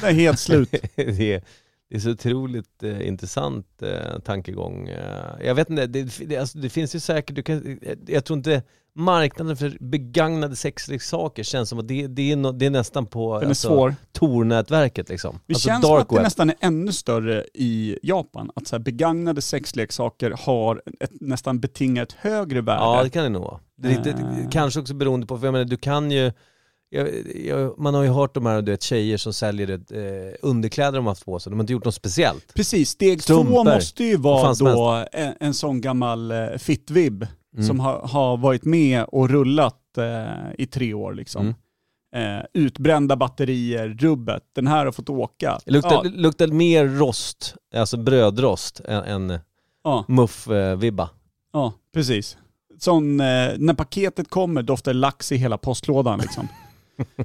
Den är helt slut. <laughs> det, är, det är så otroligt eh, intressant eh, tankegång. Eh, jag vet inte, det, det, alltså, det finns ju säkert, du kan, eh, jag tror inte marknaden för begagnade sexleksaker känns som att det, det, är, no, det är nästan på Den är alltså, svår. Tor-nätverket liksom. Det alltså känns som att det web. nästan är ännu större i Japan. Att så här, begagnade sexleksaker har ett nästan betingat högre värde. Ja det kan det nog vara. Det, det, Eh. det, kanske också beroende på, för jag menar du kan ju jag, jag, man har ju hört de här du vet, tjejer som säljer det, eh, underkläder de har haft på sig, de har inte gjort något speciellt. Precis, steg två Strumpor. måste ju vara då en, en sån gammal eh, fittvibb Mm. som har, har varit med och rullat eh, i tre år liksom. Mm. Eh, utbrända batterier, rubbet, den här har fått åka. Luktar, ja, luktar mer rost, alltså brödrost, än, än ja, muff-vibba. ja, precis. Sån, eh, när paketet kommer doftar lax i hela postlådan liksom. <laughs>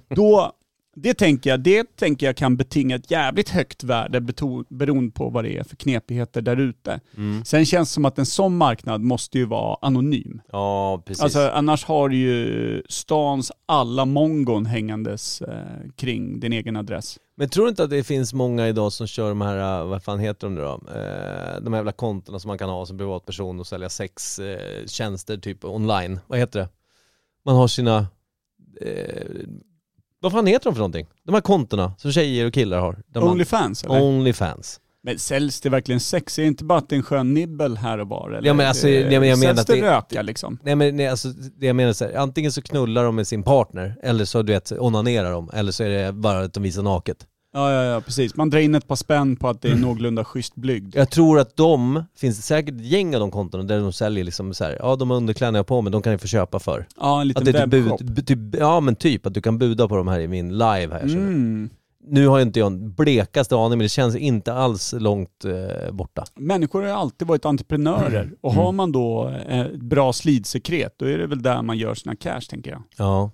Då, det tänker jag, det tänker jag kan betinga ett jävligt högt värde beroende på vad det är för knepigheter där ute. Mm. Sen känns det som att en sån marknad måste ju vara anonym. Ja, precis. Alltså annars har du ju stans alla mongon hängandes eh, kring din egen adress. Men tror du inte att det finns många idag som kör de här, äh, vad fan heter de nu då? Eh, de här jävla kontona som man kan ha som privatperson och sälja sextjänster typ online. Vad heter det? Man har sina, eh, vad fan heter de för någonting? De här kontona som tjejer och killar har. Onlyfans eller? Onlyfans. Men säljs det verkligen sex? Är det inte bara att det är en skön nibbel här och var? Eller? Ja, men alltså, Det- jag jag menar att det röka liksom? Nej men nej, alltså, det jag menar så här, antingen så knullar de med sin partner, eller så du vet, onanerar de, eller så är det bara att de visar naket. Ja, ja, ja, precis. Man drar in ett par spänn på att det är någorlunda schysst blygd. Jag tror att de, finns det säkert ett gäng av de kontona där de säljer liksom så här, ja de har underkläder jag på mig, de kan jag få köpa för. Ja, en Att liten det är typ bud, typ, ja men typ att du kan buda på de här i min live här. Mm. Nu har jag inte jag en blekaste aning men det känns inte alls långt eh, borta. Människor har alltid varit entreprenörer och Mm. har man då eh, ett bra slidsekret, då är det väl där man gör sina cash tänker jag. Ja.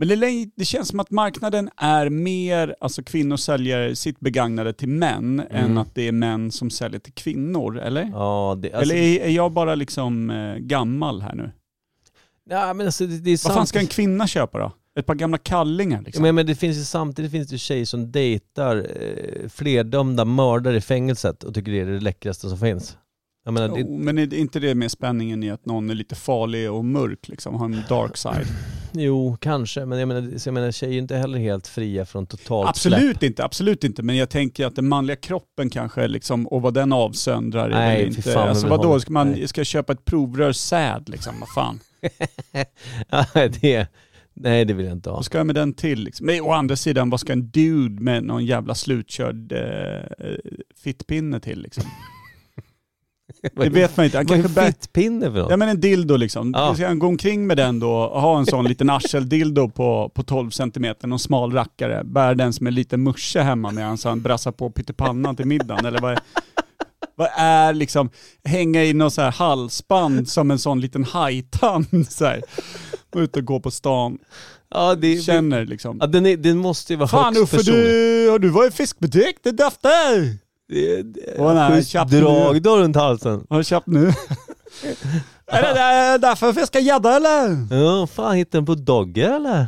Men det, det känns som att marknaden är mer, alltså kvinnor säljer sitt begagnade till män än att det är män som säljer till kvinnor, eller? Mm. Ja, det, alltså, eller är, är jag bara liksom eh, gammal här nu? ja men alltså det, det är Vad fan ska en kvinna köpa då? Ett par gamla kallingar liksom? Men, men det finns ju samtidigt finns det tjejer som dejtar eh, flerdömda mördare i fängelset och tycker det är det läckraste som finns. Menar, det, Jo, men är inte det med spänningen i att någon är lite farlig och mörk liksom, har en dark side? <clears throat> jo, kanske, men jag menar, jag menar tjejer är inte heller helt fria från totalt släpp. Absolut inte, absolut inte. Men jag tänker att den manliga kroppen kanske, liksom, och vad den avsöndrar är Nej, väl fy inte... fan, alltså vadå, ska man Nej. ska köpa ett provrör säd liksom? Vad fan? <laughs> Ja, det, nej, det vill jag inte ha. Vad ska jag med den till liksom? Men å andra sidan, vad ska en dude med någon jävla slutkörd eh, fittpinne till liksom? Det vet man inte. Han kanske bär... fittpinne för något? Ja men en dildo liksom. Ja. Ska han gå omkring med den då och ha en sån liten arseldildo på, på 12 cm, någon smal rackare, bär den som en liten musche hemma medan han brassar på pyttipannan till middagen eller vad är... Vad är liksom, hänga i någon så här halsband som en sån liten hajtand så här. Och ut och gå på stan. Ja, det, Känner liksom. ja den, är, den måste ju vara Fan högst Uffe, personlig. du, har du varit i fiskbutik? Det doftar! Det, det, Åh, nej, schysst köpt nu. drag då runt halsen. Har du köpt nu? <laughs> är det där, därför fiskar gädda eller? Ja, fan hittar den på Dogge eller?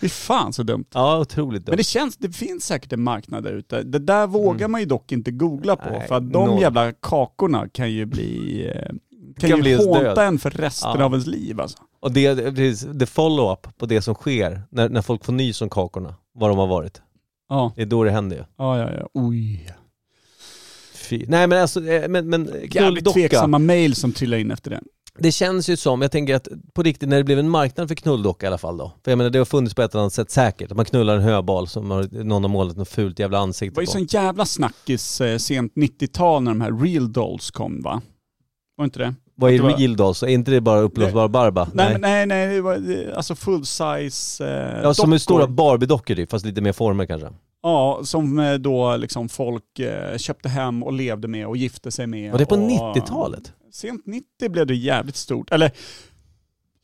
Fy fan så dumt. Ja, otroligt dumt. Men det känns, det finns säkert en marknad där ute. Det där vågar man ju dock inte googla på Nej, för att de noll. jävla kakorna kan ju bli, eh, kan, Kan ju bli ens hånta död. en för resten Ja. av ens liv alltså. Och det, det, precis, det follow-up på det som sker när, när folk får nys om kakorna, var de har varit. Ja, Det är då det händer ju. ja, ja. ja. Oj. Fy. Nej men alltså, eh, men, men Jävligt knulldocka. tveksamma mail som trillar in efter det. Det känns ju som, jag tänker att på riktigt när det blev en marknad för knulldocka i alla fall då. För jag menar det har funnits på ett eller annat sätt säkert. Att man knullar en höbal som har, någon har målat något fult jävla Det ansikte var ju på. sån jävla snackis eh, sent 90-tal när de här real dolls kom va? Var inte det? Vad är var- real dolls? Är inte det bara uppblåsbar barba? Nej, men nej, nej, det var alltså full size eh, Ja, som är stora Barbie-dockor typ, fast lite mer former kanske. Ja, som eh, då liksom folk eh, köpte hem och levde med och gifte sig med. Var det på och, 90-talet? Sent 90 blev det jävligt stort. Eller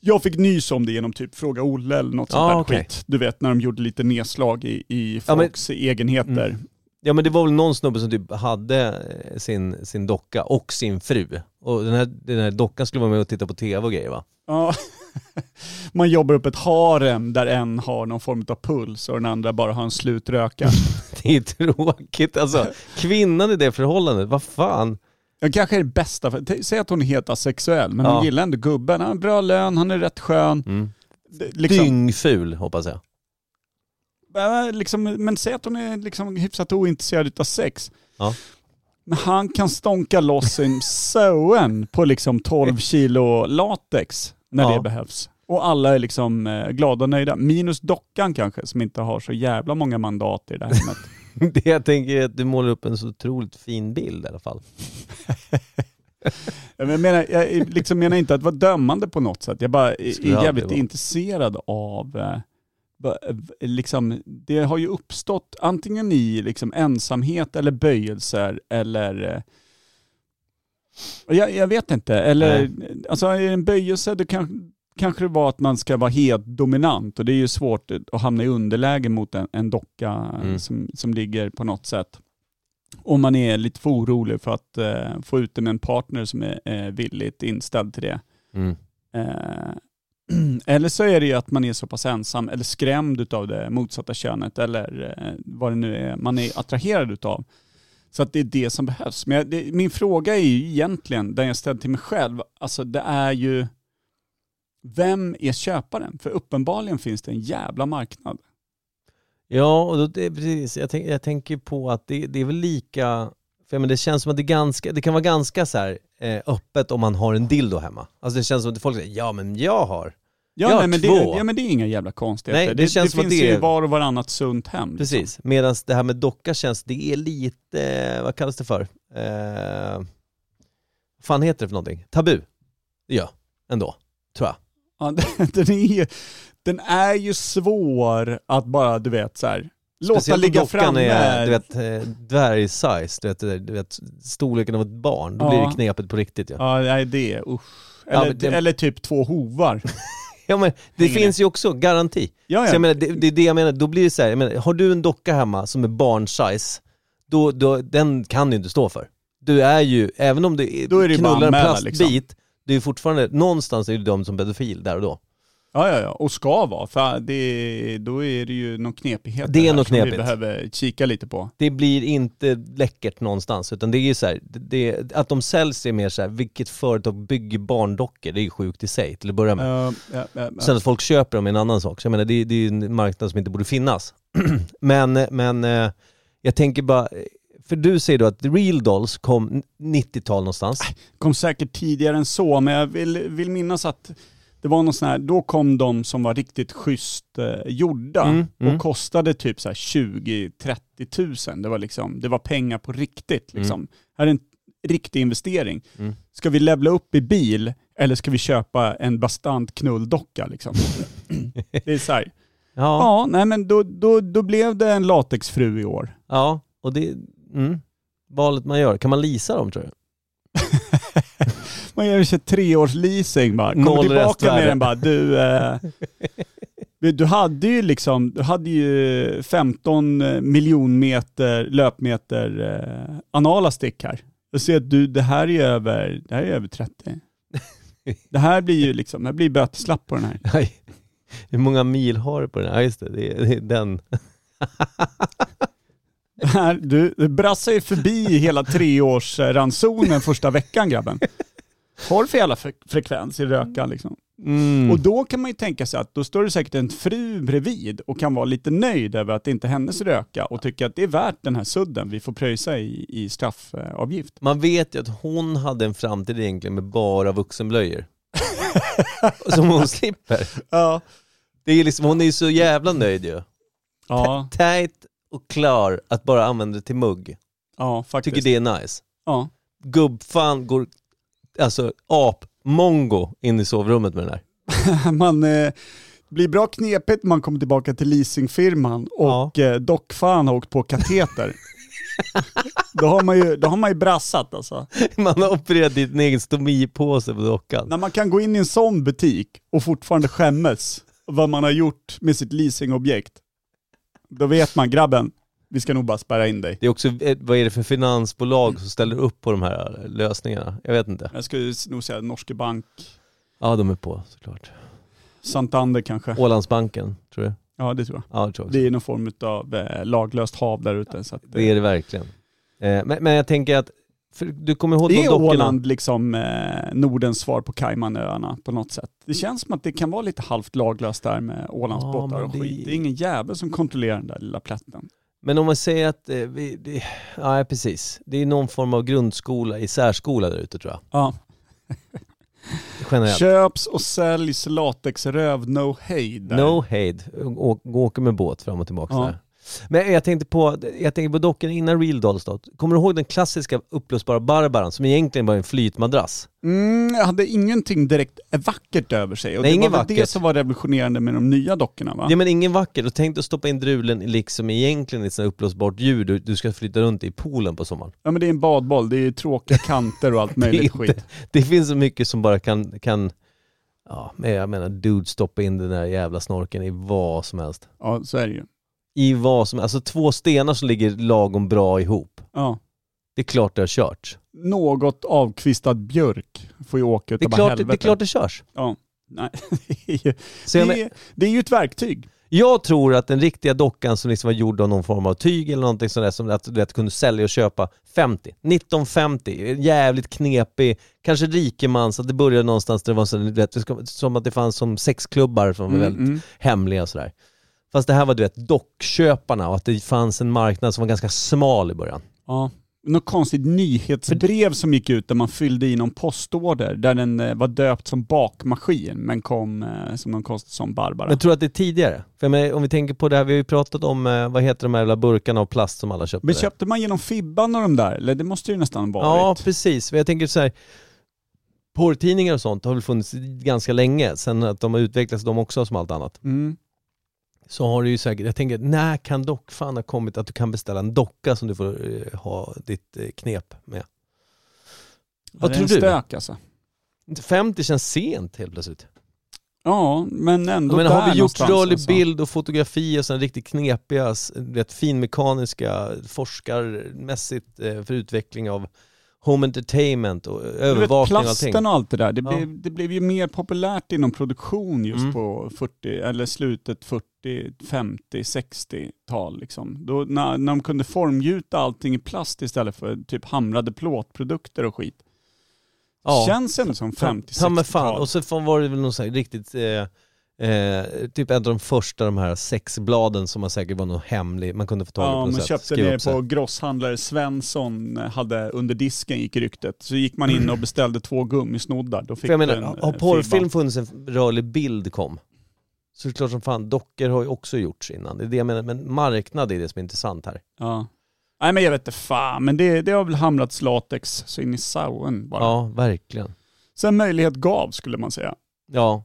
jag fick nys om det genom typ Fråga Olle eller något sånt Ja, där okej. skit. Du vet när de gjorde lite nedslag i, i Ja, men- folks egenheter. Mm. Ja men det var väl någon snubbe som typ hade eh, sin, sin docka och sin fru. Och den här, den här dockan skulle vara med och titta på tv och grejer va? Ja. <laughs> Man jobbar upp ett harem där en har någon form av puls och den andra bara har en slutröka. <laughs> Det är tråkigt alltså. Kvinnan i det förhållandet, vad fan? Jag kanske är det bästa, för, säg att hon är helt asexuell, men Ja. hon gillar ändå gubben. Han har bra lön, han är rätt skön. Mm. Liksom, Dyngful hoppas jag. Liksom, men säg att hon är liksom hyfsat ointresserad utav sex. Ja. Men han kan stånka loss en <laughs> sewen på liksom 12 kilo latex när Ja. det behövs. Och alla är liksom eh, glada och nöjda. Minus dockan kanske, som inte har så jävla många mandat i det här hemmet. <laughs> Det jag tänker är att du målar upp en så otroligt fin bild i alla fall. <laughs> Jag menar, jag liksom menar inte att vara dömande på något sätt. Jag bara är, är jävligt intresserad av, eh, liksom, det har ju uppstått antingen i liksom ensamhet eller böjelser eller eh, jag, jag vet inte. Eller, alltså är det en böjelse, då kan, kanske det var att man ska vara helt dominant och det är ju svårt att hamna i underläge mot en, en docka Mm. som, som ligger på något sätt. Om man är lite för orolig för att eh, få ut en partner som är eh, villigt inställd till det. Mm. Eh, <clears throat> eller så är det ju att man är så pass ensam eller skrämd utav det motsatta könet eller eh, vad det nu är man är attraherad utav. Så att det är det som behövs. Men jag, det, min fråga är ju egentligen, den jag ställde till mig själv, alltså det är ju vem är köparen? För uppenbarligen finns det en jävla marknad. Ja, och då, det, precis. Jag, tänk, jag tänker på att det, det är väl lika, för jag menar, det känns som att det, ganska, det kan vara ganska så här, öppet om man har en dildo hemma. Alltså det känns som att folk säger ja men jag har. Ja, Jag har nej, men det, två. ja men det är inga jävla konstigheter. Nej, det det, känns som att finns det ju var och varannat sunt hem. liksom. Precis, medan det här med docka känns, det är lite, vad kallas det för? Eh, fan heter det för någonting? Tabu? Ja, ändå, tror jag. Ja, den, <laughs> den, är, ju- den är ju svår att bara, du vet så här, låta ligga framme. är, du vet, eh, dvärgsize, du vet, där- du vet, storleken av ett barn. Då blir Ja. det knepigt på riktigt ja. Ja, nej det, usch. Ja, Eller, men det- eller typ två hovar. <laughs> Ja men det Hänger finns ju också garanti. Ja, Så jag ja. menar, det, det är det jag menar, då blir det så här, jag menar, har du en docka hemma som är barnsize, då, då, den kan du inte stå för. Du är ju, även om du knullar en plastbit, liksom. det är fortfarande, någonstans är du dömd som pedofil där och då. Ja, ja, ja. Och ska vara. För det, då är det ju någon knepighet Det är något som vi knepigt. behöver kika lite på. Det blir inte läckert någonstans, utan det är ju så här, det, att de säljs är mer så här, vilket företag bygger barndockor, det är ju sjukt i sig till att börja med. Ja, ja, ja, ja. Sen att folk köper dem är en annan sak. Så jag menar, det, det är ju en marknad som inte borde finnas. <clears throat> men, men eh, jag tänker bara, för du säger då att Real Dolls kom 90-tal någonstans. kom säkert tidigare än så, men jag vill, vill minnas att det var någon sån här, då kom de som var riktigt schysst eh, gjorda Mm, mm. och kostade typ så här 20-30 tusen. Det var liksom, det var pengar på riktigt liksom. Här är en riktig investering. Mm. Ska vi levla upp i bil eller ska vi köpa en bastant knulldocka liksom? det är så här. <laughs> Ja, Ja, nej men då, då, då blev det en latexfru i år. ja, och det, mm. valet man gör? Kan man leasa dem tror du? <laughs> Man gör sig tre års leasing bara. Kommer Noll tillbaka med den bara, du, eh, <laughs> du- hade ju liksom, du hade ju 15 miljonmeter löpmeter eh, anala stick här. Jag ser att du, det här är över, det här är över 30. <laughs> Det här blir ju liksom, det här blir böteslapp på den här. Nej. Hur många mil har du på den? Ja just det, det är, det är den. <laughs> Här du, du brassar ju förbi hela treårsransonen första veckan grabben. Har för jävla fre- frekvens i rökan liksom? Mm. Och då kan man ju tänka sig att då står det säkert en fru bredvid och kan vara lite nöjd över att det inte är hennes röka och tycka att det är värt den här sudden vi får pröjsa i, i straffavgift. Man vet ju att hon hade en framtid egentligen med bara vuxenblöjor. <laughs> Som hon slipper. Ja. Det är liksom, hon är ju så jävla nöjd ju. Ja, Tight och klar att bara använda det till mugg. ja faktiskt. Tycker det är nice. Ja. Gubbfan går, alltså ap-mongo in i sovrummet med den här. <laughs> Man eh, blir bra knepigt man kommer tillbaka till leasingfirman och eh, dockfan har åkt på kateter. <laughs> då, har man ju, då har man ju brassat alltså. Man har opererat i en egen stomipåse på dockan. När man kan gå in i en sån butik och fortfarande skämmes vad man har gjort med sitt leasingobjekt, då vet man grabben, vi ska nog bara spärra in dig. Det är också, eh, vad är det för finansbolag som ställer upp på de här eh, lösningarna? Jag vet inte. Jag skulle nog säga Norske Bank, Ja, de är på såklart. Santander kanske. Ålandsbanken, tror du? Ja det tror jag. Ja, det tror jag också. Det är någon form av eh, laglöst hav där ute. Så att, Det är det verkligen. Eh, men, men jag tänker att, du kommer ihåg det de är dockorna? Åland liksom eh, Nordens svar på Caymanöarna på något sätt. Det känns som att det kan vara lite halvt laglöst där med Ålandsbåtar Ja, och men det- skit. Det är ingen jävel som kontrollerar den där lilla plätten. Men om man säger att, eh, vi, det, ja precis, det är någon form av grundskola i särskola där ute tror jag. Ja. Generellt. Köps och säljs latexröv no hejd. där. No hejd, Å, gå- åka med båt fram och tillbaka Ja. där. Men jag tänkte på, jag tänkte på dockorna innan Real Dolls då. Kommer du ihåg den klassiska uppblåsbara Barbaran som egentligen var en flytmadrass? Mm, jag hade ingenting direkt vackert över sig. Och Nej, det var väl det vackert. som var revolutionerande med de nya dockorna va? Ja men ingen vacker, och tänk att stoppa in drulen liksom egentligen i ett uppblåsbart djur du, du ska flytta runt i poolen på sommaren. Ja men det är en badboll, det är tråkiga kanter och allt <laughs> möjligt skit. inte- Det finns så mycket som bara kan, kan ja men jag menar dude stoppa in den där jävla snorken i vad som helst. Ja så är det ju. I vad som alltså två stenar som ligger lagom bra ihop. Ja. Det är klart det har körts. Något avkvistad björk får ju åka Det är, klart, det, helvete. det är klart det körs. Ja. Nej, <laughs> det är det, men, är, det är ju ett verktyg. jag tror att den riktiga dockan som liksom var gjord av någon form av tyg eller någonting sånt där som att du vet, kunde sälja och köpa 50, 1950, jävligt knepig, kanske rikemans, att det började någonstans där det var så, vet, som att det fanns som sexklubbar som var väldigt mm. hemliga och sådär. Fast det här var du vet dockköparna och att det fanns en marknad som var ganska smal i början. Ja. Något konstigt nyhetsbrev som gick ut där man fyllde i någon postorder där den eh, var döpt som bakmaskin men kom eh, som någon konstig som Barbara. Jag tror att det är tidigare. För menar, om vi tänker på det här, vi har ju pratat om, eh, vad heter de här jävla burkarna av plast som alla köpte? Men köpte man genom Fibban och de där? Eller det måste ju nästan ha Ja, varit. precis. Jag tänker så här, porrtidningar och sånt har väl funnits ganska länge, sen att de har utvecklats de också som allt annat. Mm. Så har du ju säkert, jag tänker, när kan dockfan ha kommit att du kan beställa en docka som du får eh, ha ditt eh, knep med? Vad det är tror en du? Stök alltså. 50 känns sent helt plötsligt. Ja, men ändå Jag menar, har vi gjort någonstans, rörlig alltså. bild och fotografi och sen riktigt knepiga, s- vet, finmekaniska, forskarmässigt eh, för utveckling av home entertainment och Du vet, övervakning och allting. plasten och allt det där, det, Ja. blev, det blev ju mer populärt inom produktion just Mm. på 40, eller slutet 40, 50, 60-tal liksom. Då, när, när de kunde formgjuta allting i plast istället för typ hamrade plåtprodukter och skit. Ja. Känns ändå som Ta- Ta mig fan, 50-60-tal. och så var det väl någon sån här riktigt, eh, eh, typ en av de första de här sexbladen som man säkert var någon hemlig, man kunde få tag i på Ja, något man sätt. köpte Skriva det upp sig. på grosshandlare Svensson hade under disken gick ryktet. Så gick man in och beställde två gummisnoddar. Då fick För jag menar, har eh, porrfilm funnits en rörlig bild kom, så är det klart som fan, dockor har ju också gjorts innan. Det är det jag menar, men marknad är det som är intressant här. Ja. Nej men jag vet inte fan, men det, det har väl hamrats latex så in i sauen bara. Ja, verkligen. Sen möjlighet gav skulle man säga. Ja,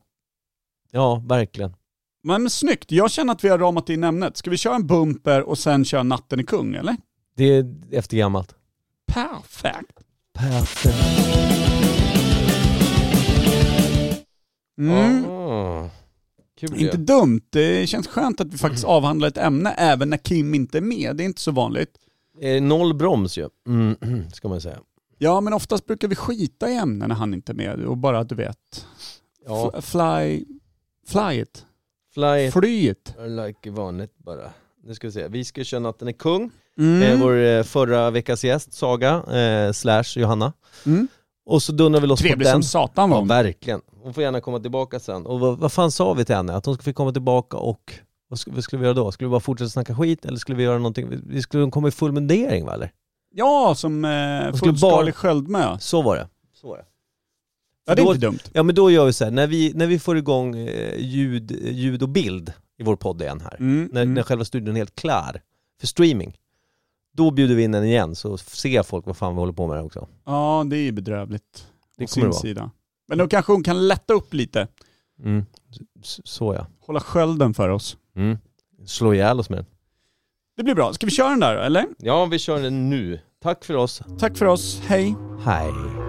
ja verkligen. Men snyggt, jag känner att vi har ramat in ämnet. Ska vi köra en bumper och sen köra natten i kung eller? Det är efter gammalt. Perfekt. Perfekt. Mm. Ah, kul Inte ju. dumt. Det känns skönt att vi faktiskt avhandlar ett ämne även när Kim inte är med. Det är inte så vanligt. Eh, Noll broms ju, mm, <clears throat> ska man säga. Ja, men oftast brukar vi skita i ämnen när han inte är med och bara, du vet, Ja, fly, fly it. fly it Fly it. like vanligt bara. Nu ska vi se, vi ska köra Natten är kung. Mm. Eh, vår eh, förra veckas gäst, Saga, eh, slash Johanna. Mm. Och så dundrar vi loss Trevlig på som den. satan var Ja, hon. verkligen. Hon får gärna komma tillbaka sen. Och vad, vad fan sa vi till henne? Att hon fick komma tillbaka och vad skulle, vad skulle vi göra då? Skulle vi bara fortsätta snacka skit eller skulle vi göra någonting? Vi- skulle komma i full mundering va eller? Ja, som eh, fullskalig bara- sköldmö. Så var det. Så var det. Ja, det är Då- inte dumt. Ja men då gör vi så här, när vi, när vi får igång eh, ljud, ljud och bild i vår podd igen här, Mm. när, mm. när själva studion är helt klar för streaming, då bjuder vi in den igen så ser folk vad fan vi håller på med också. Ja, det är bedrövligt. Det kommer det sin vara. sida. Men då kanske hon kan lätta upp lite. Mm. Så, så ja. Hålla skölden för oss. Mm. Slå ihjäl oss med den. Det blir bra. Ska vi köra den där eller? Ja, vi kör den nu. Tack för oss. Tack för oss. Hej. Hej.